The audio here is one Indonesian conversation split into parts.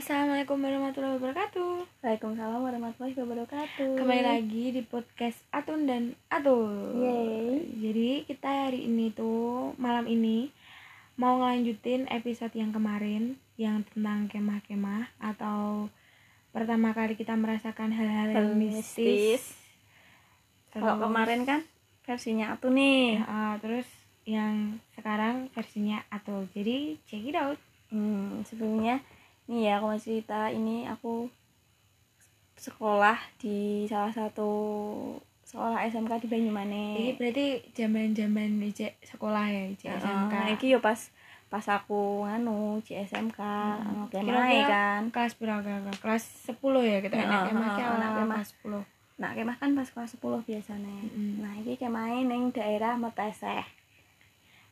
Assalamualaikum warahmatullahi wabarakatuh. Waalaikumsalam warahmatullahi wabarakatuh. Kembali lagi di podcast Atun dan Atul. Yeay. Jadi kita hari ini tuh malam ini mau ngelanjutin episode yang kemarin yang tentang kemah-kemah atau pertama kali kita merasakan hal-hal yang mistis. mistis. Kalau kemarin kan versinya aku nih. Ah, terus yang sekarang versinya Atul. Jadi check it out. Hmm, sebelumnya nih ya aku mau cerita ini aku sekolah di salah satu sekolah SMK di Ini Banyumanik. berarti zaman-zaman sekolah ya, ijek SMK. Nah, iki yo pas pas aku nganu di SMK Hmm. mae kan. kelas berapa kelas 10 ya kita Heeh, enak kemah anak awal-awal kemah. kelas 10 Nah, kemah kan pas kelas 10 biasanya. Mm-mm. Nah, iki kemahe ning daerah Meteseh.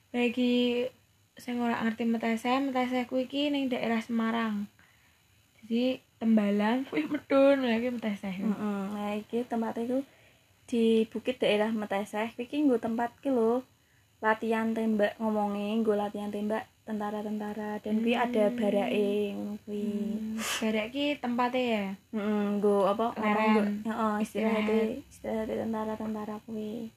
bagi sing ora ngerti meteseh meteseh kuwi iki ning daerah Semarang jadi Tembalang kuwi medun lagi meteseh Heeh, Nah, iki tempat itu di bukit daerah Meteseh. Iki nggo tempat ki lho latihan tembak ngomongi, nggo latihan tembak tentara-tentara dan kuwi ada Hmm. ngono kuwi. hmm. barek ki tempatnya ya Heeh, nggo apa? Leren. Heeh, istirahat istirahat tentara-tentara kuwi.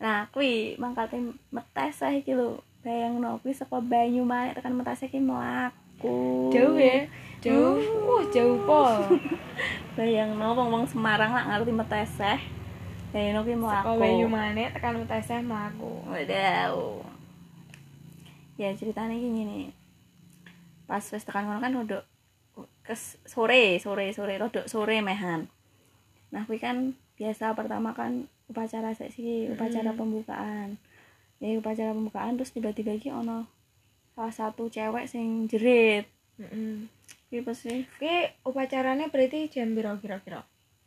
Nah, kuwi mangkate Meteseh iki lho. Bayangno kuwi saka Banyumanik tekan Meteseh ki mlaku. jauh ya jauh uh jauh pol Bayangno wong-wong Semarang lah ngerti Meteseh. Bayangno kuwi mlaku. saka Banyumanik tekan meteseh mlaku Waduh. Ya ceritanya gini nih. Pas wis tekan kono kan rodok kes sore, sore, sore, rodok sore mehan. Nah, kuwi kan biasa pertama kan upacara seksi, upacara Mm. pembukaan. Ya upacara pembukaan terus tiba-tiba iki ono salah satu cewek sing jerit. Heeh. Kuwi pas sih Ki upacaranya berarti jam piro kira-kira?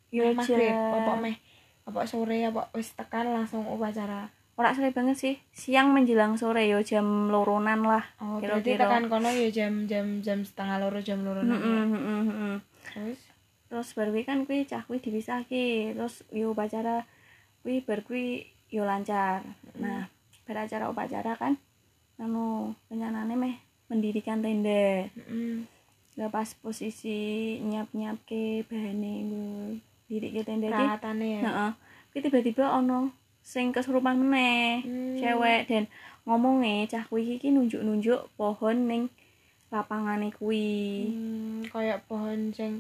yo Meh maghrib, apa meh apa sore apa wis tekan langsung upacara. ora sore banget sih, siang menjelang sore yo jam loronan lah. Oh, berarti Kira-kira. tekan kono ya jam jam jam setengah loro jam loro Heeh, ya. heeh, heeh. Terus terus bar kuwi kan kuwi cah kuwi dipisahke terus yo upacara kuwi bar kuwi yo lancar nah bar acara upacara kan anu rencanane meh mendirikan tenda heeh. lah pas posisi nyiap-nyiap ke bahane nggo dirikke tenda iki Peralatannya ya. heeh kuwi tiba-tiba ono sing kesurupan meneh Hmm. cewek dan ngomongnya cah kuwi iki nunjuk-nunjuk pohon ning lapangane kuwi Hmm, kayak pohon sing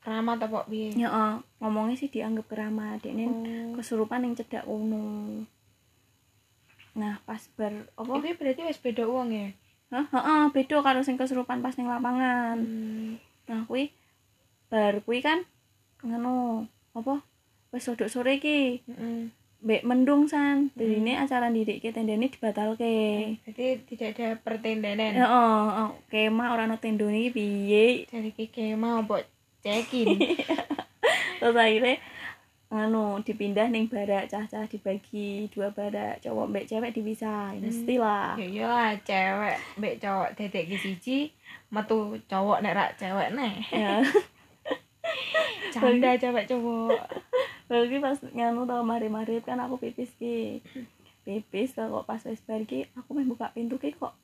keramat apa piye? Ya, eh, ngomongnya sih dianggap keramat. Dekne Oh. kesurupan yang cedak kono. Nah, pas bar apa? Iki berarti wis beda uang ya. Hah, heeh, beda karo sing kesurupan pas ning lapangan. Hmm. Nah, kuwi bar kuwi kan ngono, apa? Wis rodok sore iki, Heeh. mbek mendung san. Dadine acara ndidikke tendane dibatalke. Berarti tidak ada pertendanan. Heeh, oh, kemah ora ono tendone piye? Dari mau buat cekin. Terus akhirnya anu dipindah ning barak cah-cah dibagi dua barak cowok mbek cewek dipisah mesti lah ya iyalah cewek mbek cowok dedek ki siji metu cowok nek rak cewek neh. ya Canda cewek cowok. Lalu pas nganu tau mari-mari kan aku pipis ki pipis kok pas wis bar ki aku main buka pintu ki kok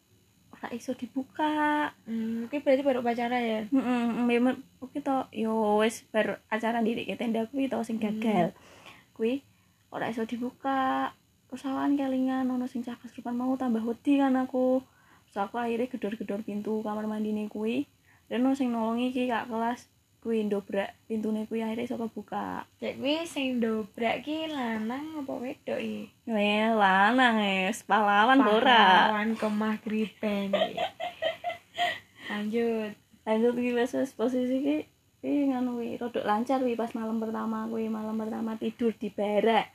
ora iso dibuka. Hmm, iki berarti baru pacara ya. heeh memang oke to yo wis bar acara ndidik ke tenda kuwi to sing gagal. Kuwi ora iso dibuka. Awan kelingan ono sing cah kesurupan mau tambah wedi kan aku. Terus aku akhirnya gedor-gedor pintu kamar mandine kuwi. Dan ono sing nolongi ki kak kelas kuwi ndobrak pintune kuwi akhirnya iso kebuka Cek kuwi sing dobrak ki lanang apa wedok iki? Eh, lanang es, pahlawan ora. Pahlawan kemah gripen. iki. Lanjut. Lanjut ki wis wis posisi ki ki ngono kuwi rodok lancar kuwi pas malam pertama kuwi malam pertama tidur di barak.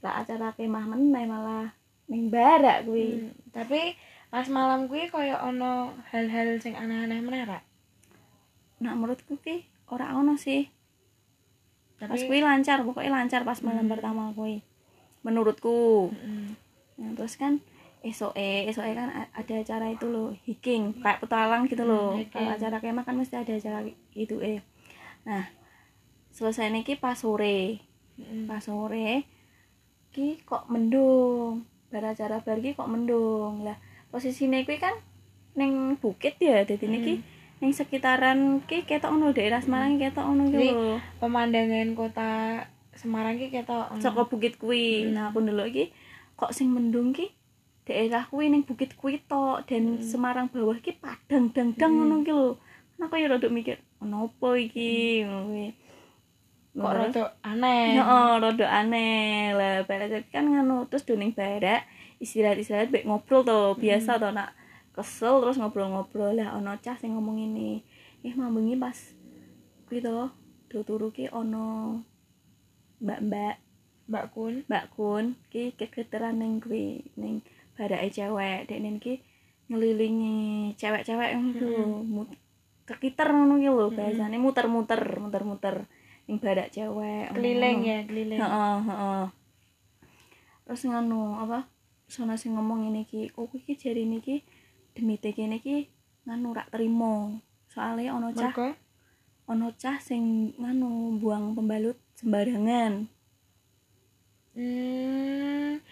Lah acara kemah meneh malah ning barak kuwi. Hmm, tapi pas malam kuwi koyo ono hal-hal sing aneh-aneh meneh ra? Nah menurutku ki ora ono sih. Pas Tapi kuwi lancar, pokoknya lancar pas malam Hmm. pertama kuwi. Menurutku. Mm-mm. Nah, terus kan esoke esoke kan ada acara itu loh hiking kayak petualang gitu loh Hmm, kalau acara kemah kan mesti ada acara itu eh nah selesai niki pas sore Mm-mm. pas sore ki kok mendung bar acara bar ki kok mendung lah posisine kuwi kan neng bukit ya dadi niki ning sekitaran ki ketok ono daerah Semarang ki ketok ono ki lho. pemandangan kota Semarang ki ketok ono. saka bukit kuwi. Nah, aku ndelok iki kok sing mendung ki daerah kuwi ning bukit kuwi tok dan Semarang bawah ki padang dang-dang Hmm. ngono ki lho. Nah, aku ya rada mikir, ono iki ngono kuwi. kok rada aneh. Heeh, rada aneh. Lah barak kan ngono terus doning barak istirahat-istirahat baik ngobrol to, biasa to nak kesel terus ngobrol-ngobrol lah ono cah sing ngomong ini. Eh mambengi pas kuwi to, do turu ki ono mbak-mbak, Mbak Kun. Mbak Kun ki kegeteran ning kuwi ning barake cewek. Dek ning ki ngelilingi cewek-cewek ngono ki lho. Mut- Kekiter ngono ki lho, bahasane muter-muter, muter-muter ning barak cewek. Keliling ya, keliling. Heeh, heeh. Terus nganu apa? Sono sing ngomong ini ki, oh iki jari ini ki demite kene ki nganu rak terima. Soale ono cah, ono cah sing nganu buang pembalut sembarangan. hmm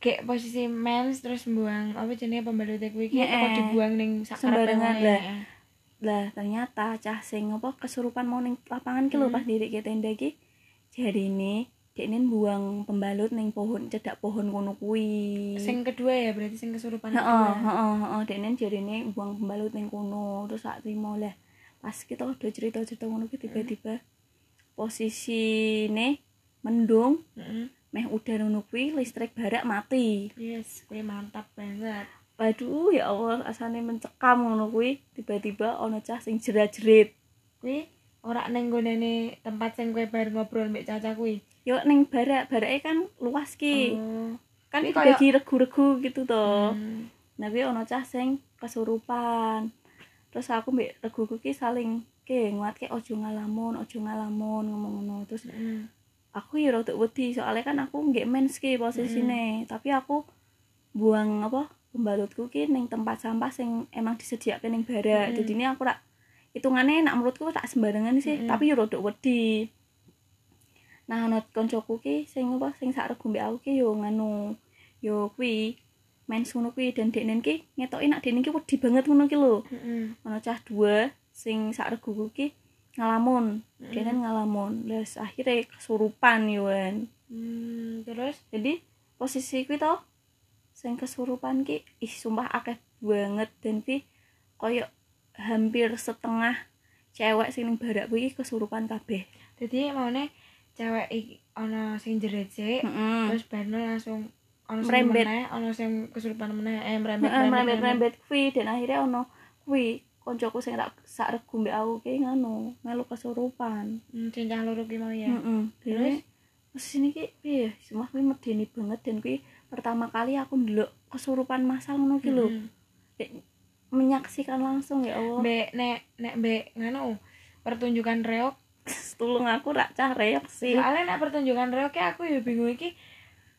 kayak posisi mens terus buang apa jenenge pembalutnya kuwi ki kok dibuang ning Sembarangan lah. Lah ternyata cah sing apa kesurupan mau ning lapangan ki lho Hmm. pas diri ke tenda ki jari ini dekne buang pembalut ning pohon cedak pohon kono kuwi. Sing kedua ya berarti sing kesurupan heeh kedua. heeh heeh dekne jarine buang pembalut ning kono terus sak trimo lah pas kita udah cerita-cerita ngono ki tiba-tiba posisine mendung Heeh. meh udah ngono kuwi listrik barak mati Yes, kuwi mantap banget. waduh ya Allah asane mencekam ngono kuwi tiba-tiba ono cah sing jerat-jerit Kuwi ora ning gone tempat sing kowe bar ngobrol mbek Caca kuwi. Yo ning barak barake kan luas ki Oh. kan kayak- dibagi regu-regu gitu toh Hmm. Kuwi ana cah sing kesurupan. Terus aku mbek reguku ki saling ke nguatke ojo ngalamun, ojo ngalamun ngomong ngono. Terus Heeh. aku ya rada wedi soalnya kan aku nggak mens ki posisine, tapi aku buang apa pembalutku ki ning tempat sampah sing emang disediakan ning barak. Mm. Jadi ini aku rak hitungane nak menurutku tak sembarangan sih, Mm. tapi ya rada wedi. Nah, ana koncoku ki sing apa sing sak regu mbek aku ki yo nganu yo kuwi main ngono kuwi dan deknen ki ngetoki nak deknen ki wedi banget ngono ki lho. Heeh. Ana cah dua sing sak reguku ki ngalamun, Mm. deknen ngalamun. Terus akhirnya kesurupan yo kan. Hmm, terus Jadi posisi kuwi to sing kesurupan ki ih sumpah akeh banget dan ki koyo hampir setengah cewek sing barak kuwi kesurupan kabeh. jadi maune cewek iki ana sing jerit sik, Heeh. terus barno langsung ana sing Merembet. ana sing kesurupan meneh, eh merembet Heeh, merembet-merembet kuwi dan akhirnya ono kuwi koncoku sing rak sak regu mbek aku ki nganu melu kesurupan. Hmm, cah loro ki mau ya. Heeh. Terus? Terus sini ki piye? Semua kuwi medeni banget dan kuwi pertama kali aku ndelok kesurupan masal ngono ki lho. Menyaksikan langsung ya Allah. Mbek nek nek mbek nganu pertunjukan reok Tulung aku rak cah reok sih. soalnya nek pertunjukan reok ki aku ya bingung iki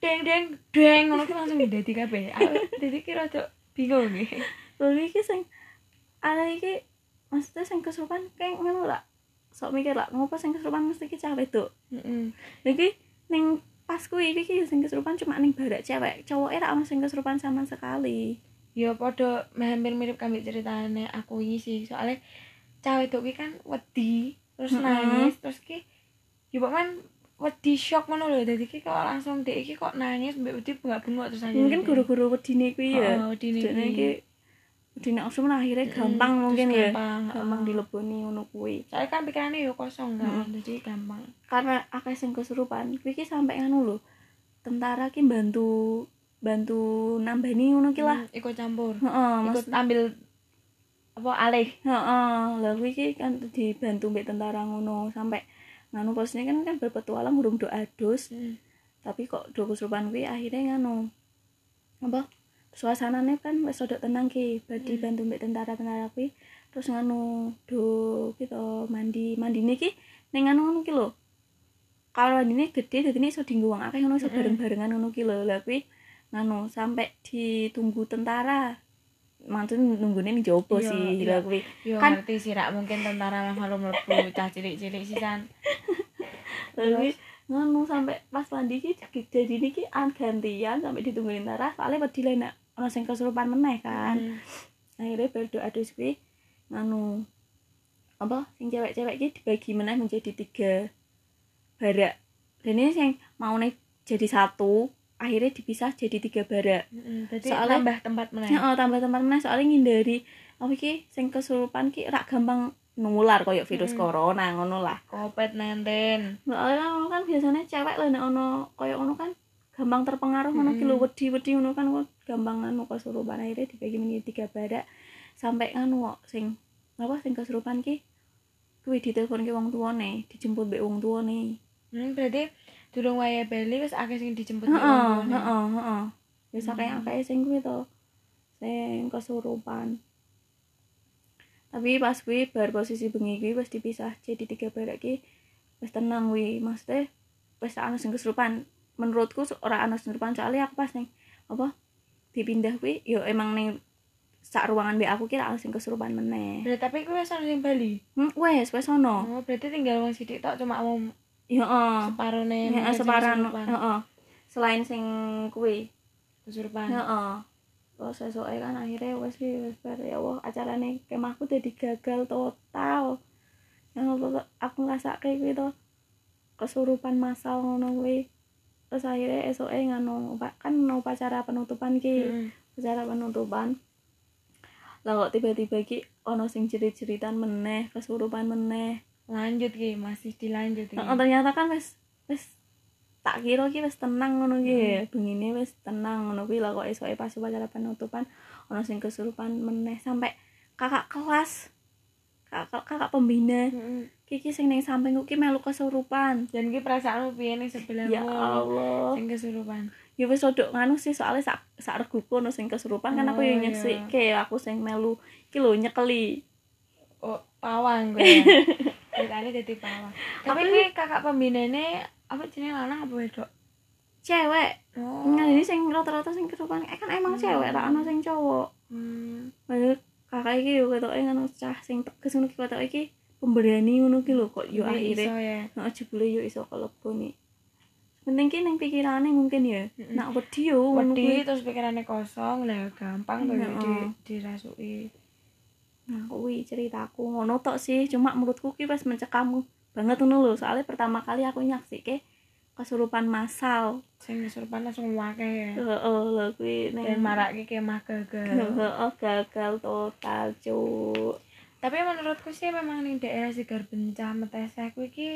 deng deng deng ngono ki langsung dadi kabeh dadi ki rada bingung iki Lho iki sing ada iki maksudnya sing kesurupan kayak ngono lah. Sok mikir lah, ngopo sing kesurupan mesti ki cah wedok. heeh Iki ning pas kuwi iki ki sing kesurupan cuma ning barak cewek. Cowoknya ra ono sing kesurupan sama sekali. ya padha hampir mirip kambing ceritane aku ini sih soalnya cah wedok kan wedi terus Mm-mm. nangis terus ki ya kan wedi shock ngono lho dadi ki kok langsung dek iki kok nangis mbek wedi bengak-bengok terus akhirnya Mungkin guru-guru wedine kuwi ya. Oh, wedine iki wedine langsung akhirnya gampang terus mungkin ya. gampang, Gampang heeh. dileboni ngono kuwi. soalnya kan pikirannya ya kosong kan jadi gampang Karena akeh sing kesurupan, kuwi ki sampe anu lho. Tentara ki bantu bantu nambani ngono ki lah. Hmm, ikut campur Heeh, ikut maksud ambil apa alih heeh, lah kuwi ki kan dibantu mbek tentara ngono sampai nganu posnya kan kan berpetualang urung do adus. Hmm. tapi kok do kesurupan kuwi akhirnya nganu apa suasananya kan wis rada tenang ki badi Hmm. bantu mbek tentara-tentara kuwi terus nganu do gitu mandi mandine ki ning nganu ngono ki lho kalau mandine gede dadi ini iso dienggo wong akeh ngono iso Mm-mm. bareng-barengan ngono ki lho lah kuwi nganu sampai ditunggu tentara mantu nunggune ning jopo Iya, sih iya. kuwi Yo Kan- ngerti sih rak mungkin tentara lah malu mlebu cah cilik-cilik sih kan. Lalu ngono sampai pas mandi ki jadi ini ki an gantian sampai ditungguin tentara soalnya wedi nak ono sing kesurupan meneh kan Hmm. akhirnya berdoa adus kuwi anu apa sing cewek-cewek iki dibagi meneh menjadi tiga barak dan ini yang mau nih jadi satu akhirnya dipisah jadi tiga barak Mm, Soalnya- tambah tempat meneh. Heeh, tambah tempat meneh soalnya ngindari apa iki sing kesurupan ki rak gampang nular koyo virus Mm-mm. corona ngono lah. COVID-19. Soalnya kan ono kan biasanya cewek lah nek ono koyo ono kan gampang terpengaruh ngono ki lho Mm-mm. wedi-wedi ngono kan kok gampang anu kesurupan akhirnya dibagi menjadi tiga badak sampai anu kok sing apa sing kesurupan ki kuwi ditelepon ke wong tuane, dijemput mbek wong tuane. Hmm, berarti durung waya bali wis akeh sing dijemput Heeh, heeh, heeh. Wis Hmm. akeh-akeh sing kuwi to. Sing kesurupan. Tapi pas kuwi bar posisi bengi kuwi wis dipisah jadi tiga barak ki wis tenang kuwi. Maksudnya wis ana sing kesurupan. Menurutku ora ana sing kesurupan soalnya aku pas ning apa dipindah kuwi yo emang ning sak ruangan mbek aku kira ana sing kesurupan meneh. Berarti tapi kuwi wis ana sing bali. Hmm, wes wes ono. Oh, berarti tinggal wong sithik tok cuma mau heeh. separone Heeh, separan heeh. Selain sing kuwi Kesurupan. Heeh. Terus sesuai kan akhirnya wes wes ya Allah acarane kemahku jadi gagal total. Yang aku ngerasa kayak gitu kesurupan masal ngono kuwi. Terus akhirnya esoke nganu Pak kan mau upacara penutupan ki. Mm. Upacara penutupan. Lah kok tiba-tiba ki ono sing jerit-jeritan meneh, kesurupan meneh. Lanjut ki, masih dilanjut ki. Heeh, ternyata kan wes wes tak kira ki wis tenang ngono ki. Bengine wis tenang ngono kuwi lah kok esoke pas upacara penutupan ono sing kesurupan meneh sampai kakak kelas. Kakak kakak pembina. Mm-mm. Kiki sing ning sampingku ki melu kesurupan. Dan ki perasaanmu piye ning sebelahmu? Ya Allah. Sing kesurupan. Ya wis rodok nganu sih soalnya sak sak reguku ono sing kesurupan kan aku Oh, yo iya. nyeksike aku sing melu ki lho nyekeli. Oh, pawang gue. ya. Ceritanya jadi pawang. Tapi ki kakak pembinane apa jenenge lanang apa wedok? Cewek. Oh. Nah, ini sing rata-rata sing kesurupan eh kan emang Hmm. cewek ra ono sing cowok. Hmm. Padahal kakak iki yo ketoke ngono cah sing tegas ngono ketoke iki pemberani ngono ki lho kok yo Ini akhire iso ya. jebule yo iso kelebu nih. Penting ki ning pikirane mungkin ya. Nak wedi yo Wedi terus pikirannya kosong lah gampang tuh di dirasuki. Nah, kuwi ceritaku ngono tok sih, cuma menurutku ki wis mencekam banget ngono lho. Soalnya pertama kali aku nyaksike kesurupan massal. Sing kesurupan langsung wakeh ya. Heeh, lho kuwi Dan marake kemah gagal. Heeh, gagal total, cuk. Tapi menurutku sih memang nih daerah Sigar Bencah Meteseh kuwi ki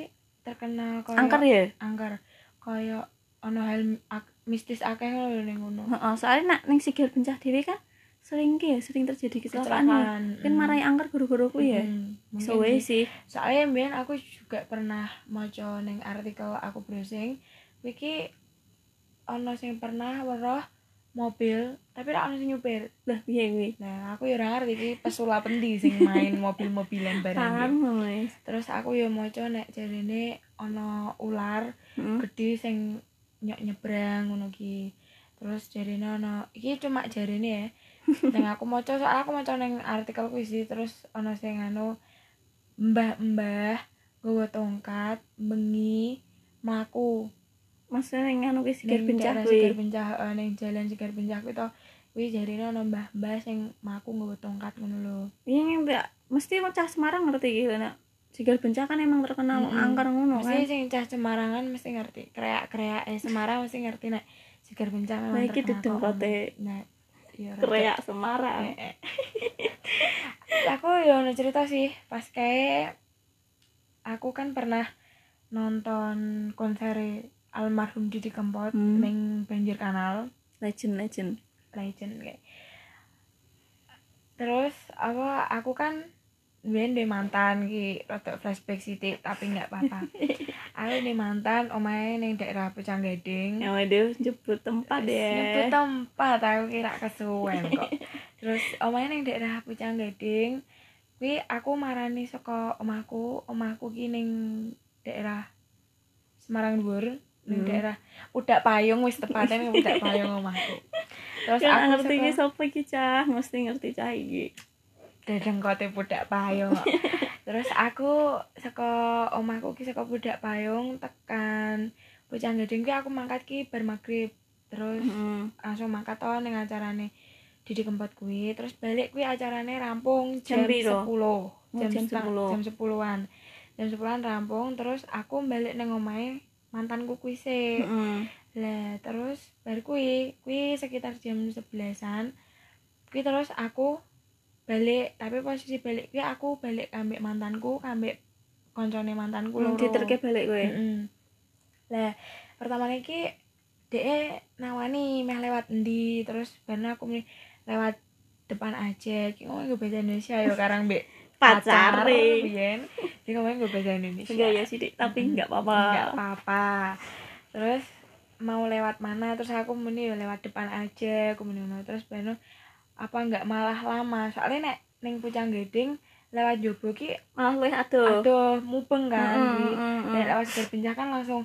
terkenal koyo Angker ya? angker koyo ono hal mistis akeh lho ning ngono. Heeh, soalnya nak ning Sigar Bencah dhewe kan sering ya, sering terjadi kecelakaan. ya. Kan mm. marai angker guru-guru ku ya. Mm, mungkin So sih. Soalnya mbien aku juga pernah maca ning artikel aku browsing, iki ono sing pernah weruh mobil tapi ra ono sing nyupir. Lah piye kuwi? Nah, aku ya ora ngerti iki pesulap endi sing main mobil-mobilan. Kan wis. Terus aku ya maca nek jarine ono ular Heeh. gede sing nyok nyebrang ngono ki. Terus jarine ono iki cuma jarine ya. Yang aku maca soalnya aku maca ning artikel kuwi sih terus ono sing anu mbah-mbah nggawa tongkat bengi mlaku Maksudnya ning anu Sigar Bencah daerah Sigar kuwi. Bencah eh, ning jalan Sigar Bencah kuwi to kuwi jarine ono mbah-mbah sing mlaku nggawa tongkat ngono lho. Iya nggak mesti cah Semarang ngerti iki lho nak. Sigar Bencah kan emang terkenal Mm-mm. angker ngono kan. Mesti sing cah Semarangan mesti ngerti. Kreak-kreak eh Semarang mesti ngerti nek Sigar Bencah memang Nah, iki terkenal dudung kok. kote. Nah, iya Kreak Semarang. Eh. aku ya ono cerita sih pas kayak aku kan pernah nonton konser almarhum Didi Kempot Hmm. Banjir Kanal Legend legend. legend kayak terus apa aku kan Biyen di mantan ki rada flashback sithik tapi nggak apa-apa. aku di mantan omahe ning daerah Pucang Gading. Ya waduh jebut tempat ya. Nyebut tempat aku kira kesuwen kok. Terus omahe ning daerah Pucang Gading. Kuwi aku marani saka omahku, omahku ki ning daerah Semarang Dhuwur, ning Hmm. daerah Pudak Payung wis tepatnya ning Pudak Payung omahku. Terus Kan aku ngerti iki sapa iki cah, mesti ngerti cah iki. Dadang kote Pudak Payung. Terus aku saka omahku ki saka Pudak Payung tekan Pucang Gading ki aku mangkat ki bar magrib. Terus Heeh. langsung mangkat to ning acarane Didi Kempot kuwi terus balik kuwi acarane rampung Jam jam, piro? 10 Oh, jam, jam seteng- 10. jam 10-an jam 10-an rampung terus aku balik nang omahe mantanku kuwi sih Heeh. lah terus baru kuwi kuwi sekitar jam 11-an kuwi terus aku balik tapi posisi balik kuwi aku balik ambek mantanku ambek koncone mantanku loro Diterke balik kowe. Mm-mm. lah pertama iki DE nawani meh lewat endi terus bareng aku muni lewat depan aja ki ngomong gue bahasa Indonesia yo karang mbek Pacare. biyen dia ngomong gue bahasa Indonesia Enggak ya sih, tapi enggak apa-apa. nggak apa-apa terus mau lewat mana terus aku muni ya lewat depan aja aku muni terus bareng apa nggak malah lama soalnya nek ning pucang geding lewat jobo ki Malah luwih aduh. aduh mupeng kan heeh, dan heeh. lewat segar pinjah kan langsung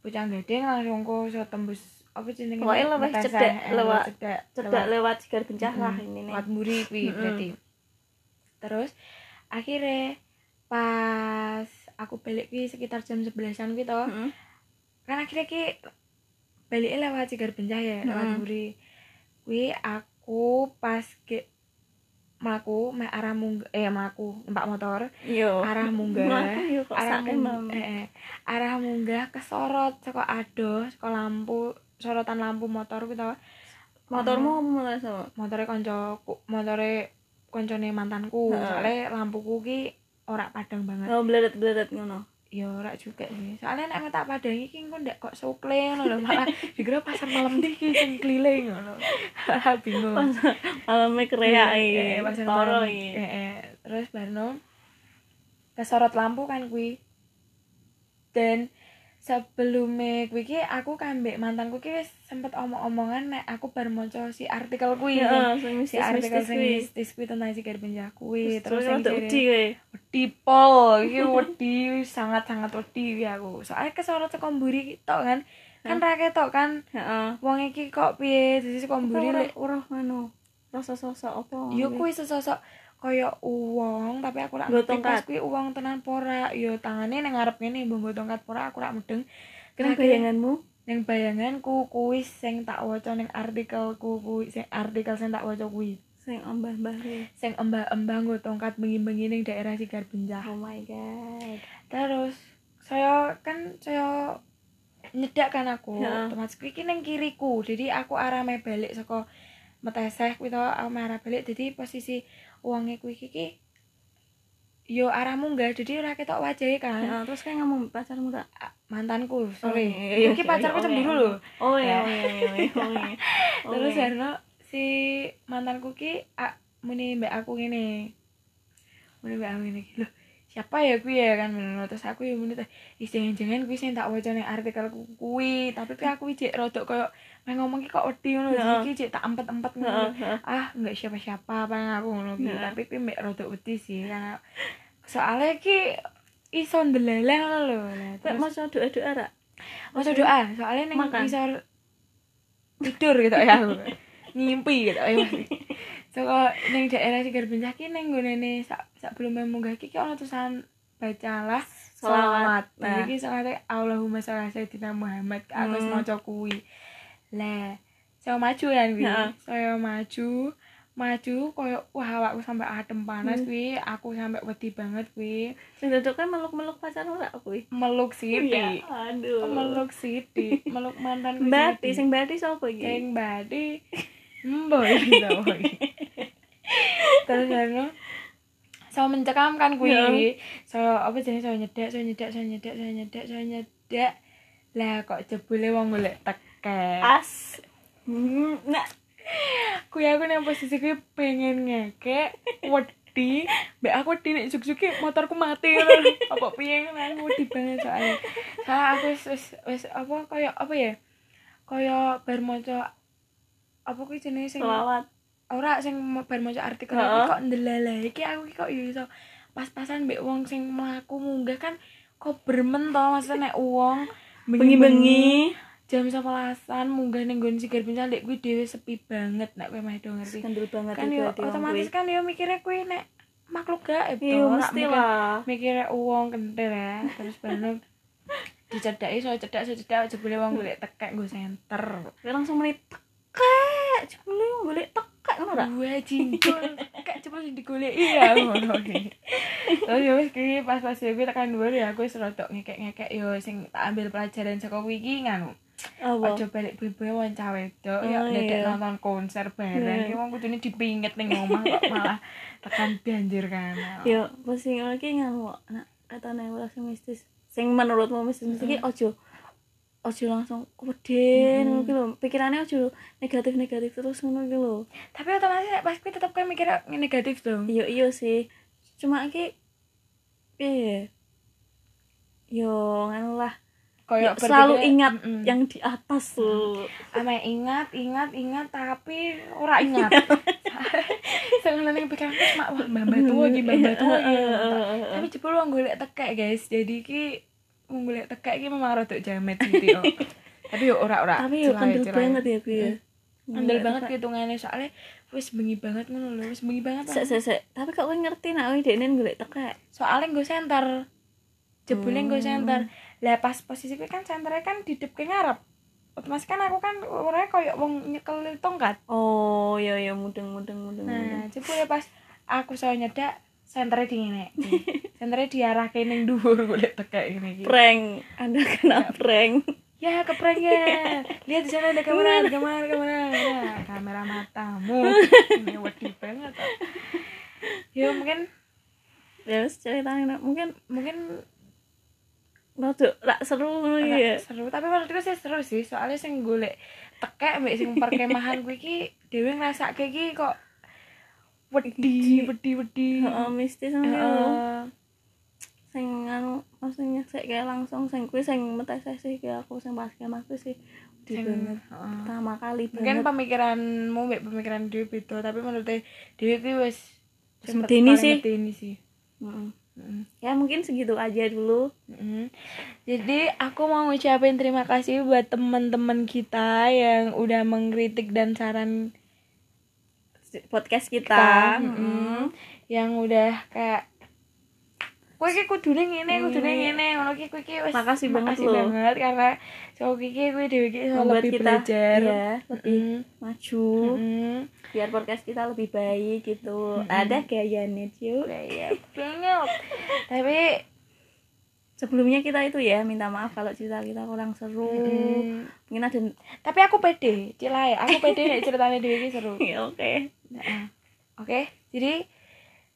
pucang gedeng langsung kok iso tembus apa jenenge Pokoknya lebih Meteseh, cedek, eh, lewat- cedek Cedak lewat sigar bencah lah ini nih. lewat muri kuwi Mm-mm. berarti terus akhirnya pas aku balik kuwi sekitar jam 11-an kuwi toh Heeh. kan akhirnya ki baliknya lewat sigar bencah ya lewat Mm-mm. muri kuwi aku pas ke mlaku mek arah mung eh mlaku numpak motor Yo. arah munggah yo arah sak mung, emam. eh, eh, arah munggah kesorot saka ado saka lampu sorotan lampu motor ku tau Motormu apa mulai sama? motore kancaku motore koncone mantanku soalnya lampuku ki ora padang banget Oh, bledet-bledet ngono. Ya ora juga sih soalnya nek tak padangi ki engko ndak kok sukle ngono malah dikira pasar malam iki sing keliling ngono bingung kreak Iya, iki. eh, Toro malam. iki. Eh, eh. terus barno kesorot lampu kan kuwi dan sebelumnya kuwi ki aku kambek mantanku ki wis sempet omong-omongan nek aku bar maca si artikel kuwi Heeh, sing si artikel sing kuwi. mistis kuwi tentang si penjah kuwi Terus sing wedi kowe. wedi pol iki wedi sangat-sangat wedi iki aku soalnya kesorot saka mburi tok kan kan ra ketok kan Heeh. wong iki kok piye dadi saka mburi lek Ora ngono. Rasa sosok apa? yo kuwi sesosok kaya uwong tapi aku rak tongkat. pas kuwi uwong tenan pora yo tangane ning ngarep ngene mbok nggo tongkat pora aku rak mudeng Akhirnya- bayanganmu? ning bayanganku kuwi sing tak waca ning artikelku kuwi sing artikel sing tak waca kuwi Sing ambah-ambah kuwi. sing embah-embah nggo tongkat bengi-bengi ning daerah Sigar Bencah Oh my god. terus saya kan saya nyedak kan aku Heeh. otomatis kuwi ning kiriku jadi aku arah meh balik saka meteseh kuwi to aku arah balik jadi posisi uangnya kuwi ki ki yo arah munggah jadi ora ketok wajahe kan Heeh, terus kayak ngomong pacarmu tak? Mantanku sorry iya, iya, iki iya, pacarku iya, cemburu iya. lho Oh Ya. iya, oh iya, iya, oh iya. Oh, terus. Herno si mantanku ki muni mbak aku ngene muni mbak aku ngene lho siapa ya kuwi ya kan ngono terus aku ya muni ih jangan-jangan kuwi sing tak waca ning artikel kuwi tapi aku cek rodok koyo meh ngomong ki kok wedi ngono Heeh. iki cek tak empet-empet Heeh, ngono heeh. ah enggak siapa-siapa apa aku ngono ki Heeh. tapi kuwi mbek rodok wedi sih karena soalnya ki iso ndeleleh lho terus mau doa-doa ra? Maksud doa, soalnya neng Makan. ngisor tidur gitu ya aku. Ngimpi gitu ya. So kalau neng daerah Sigar Bencah ki neng gunane sak sak belum munggah ki ki ono tulisan bacalah selawat. Nah, Nah. iki selawat Allahumma sholli ala sayyidina Muhammad. Aku wis Hmm. maca kuwi. Lah, saya maju kan kuwi. Heeh. Saya maju maju koyo wah awakku sampai adem panas Hmm. kuwi, aku sampai wedi banget kuwi. Sing dodok kan meluk-meluk pacarmu ra kuwi? Meluk sithik. Iya, aduh. Meluk sithik, meluk Mbati, sithik. sing mbati sapa iki? Sing badi mboy boy. Terus kan saya mencekam kan kuwi. Ya. Saya apa jenenge saya nyedak, saya nyedak, saya nyedak, saya nyedak, saya nyedak. Lah kok jebule wong golek teket. As. Hmm, nah, Kuwi aku nang posisi kuwi pengen ngekek, wedi, mbak aku wedi nek motorku mati. Apa piye ngono aku wedi banget soalnya. Soalnya aku wis wis apa kaya apa ya? Kaya bar maca apa kuwi jenenge sing selawat. ora sing bar maca artikel iki kok ndelala iki aku kok yo iso pas-pasan mbek wong sing mlaku munggah kan kok bermen to maksudnya nek wong Bengi-bengi. Jam 11-an munggah ning nggon sigar bencana ndek kuwi dhewe sepi banget nek kowe meh do ngerti Skandal banget kan itu yo otomatis kan yo mikirnya kuwi nek makhluk gaib Iya, to, ora mesti lah. mikirnya uang kentir ya terus baru dicedaki so cedak so cedak jebule wong golek tekek nggo senter Kowe langsung menit tekek jebule golek tekek ngono ra Wah, jingkul. Kayak cepet sing digoleki ya ngono iki. Terus ya wis ki pas pas kuwi tekan dhuwur ya aku wis rodok ngekek-ngekek yo sing tak ambil pelajaran saka kuwi iki nganu. Ojo balik bebe wong cah wedok ya Oh, dedek iya. nonton konser bareng. Iya. Ki wong kudune dipinget ning omah kok malah tekan banjir kan. yo pusing lagi nganu kok nak katane ora sing mistis sing menurutmu mistis iki ojo ojo langsung ngono ki lho pikirannya ojo negatif negatif terus ngono ki lho Tapi otomatis pas kuwi tetep kowe mikir negatif dong. iya iya sih cuma iki piye ya? yo nganu lah Kayak Ya, selalu ingat mm-mm. yang di atas tuh ame ingat ingat ingat tapi ora ingat. Seneng ning pikiran aku mak wah tuwa iki mbah mbah tuwa iki tapi jebul wong golek tekek guys. Jadi ki wong golek tekek iki memang rada jamet gitu tapi yo ora ora tapi yo kendel banget ya gue ya. Kendel banget hitungane soalnya wis bengi banget ngono lho wis bengi banget sek sek sek. Tapi kok ngerti nak kowe dekne golek tekek? Soalnya gue center jebule gue Hmm. Lah pas posisi gue kan centernya kan di dep ke ngarep otomatis kan aku kan orangnya koyo wong nyekel tongkat oh iya iya mudeng mudeng mudeng Nah, jebule pas aku saya nyedak senternya di ngene. senternya diarahke ning dhuwur golek tekek ngene iki. prank anda kena prank Ya, keprank ya. Lihat di sana ada kamera, ada kamera, ada kamera. Nah, kamera matamu. Ini wedi banget. Ya mungkin ya nak mungkin mungkin rada rak seru ngono iki ya seru, tapi menurutku sih seru sih. Soalnya sing golek tekek mbek sing perkemahan kuwi iki dhewe ngrasake iki kok wedi, wedi, wedi. heeh mistis ngono Heeh. lho. sing anu maksudnya sik kayak langsung sing kuwi sing metes sih kayak aku sing pas kemah kuwi sih di Sing- banget heeh. pertama kali mungkin banget pemikiranmu mbek pemikiran Dewi beda tapi menurut Dewi kuwi wis Wis cepet medeni paling sih. sih Heeh. Mm-mm. ya mungkin segitu aja dulu Mm-mm. jadi aku mau ngucapin terima kasih buat teman-teman kita yang udah mengkritik dan saran podcast kita kita Mm-mm. yang udah kayak kowe iki kudune ngene kudune ngene ngono ki kowe iki wis Makasih banget makasih loh. banget karena so iki kowe dhewe iki lebih kita, belajar ya, lebih Mm. maju Mm-mm. biar podcast kita lebih baik gitu Mm-mm. ada gayanya yuk Iya banget. Tapi sebelumnya kita itu ya minta maaf kalau cerita kita kurang seru mm, mungkin ada tapi aku pede, cilai. Aku pede nek ceritanya Dewi seru. ya oke Nah, Oke, jadi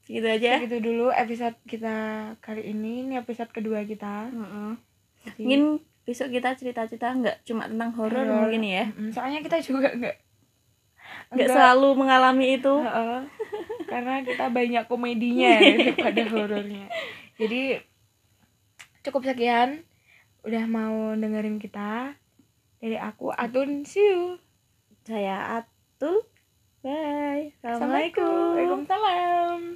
Gitu aja. Segitu dulu episode kita kali ini. Ini episode kedua kita. Mm -hmm. Mungkin besok kita cerita-cerita nggak cuma tentang horor mungkin ya. Mm -hmm. Soalnya kita juga nggak nggak selalu mengalami itu. Uh. Karena kita banyak komedinya daripada horornya. Jadi cukup sekian udah mau dengerin kita. Dari aku Atun, see you. Saya Atul. Bye. Assalamualaikum. Waalaikumsalam.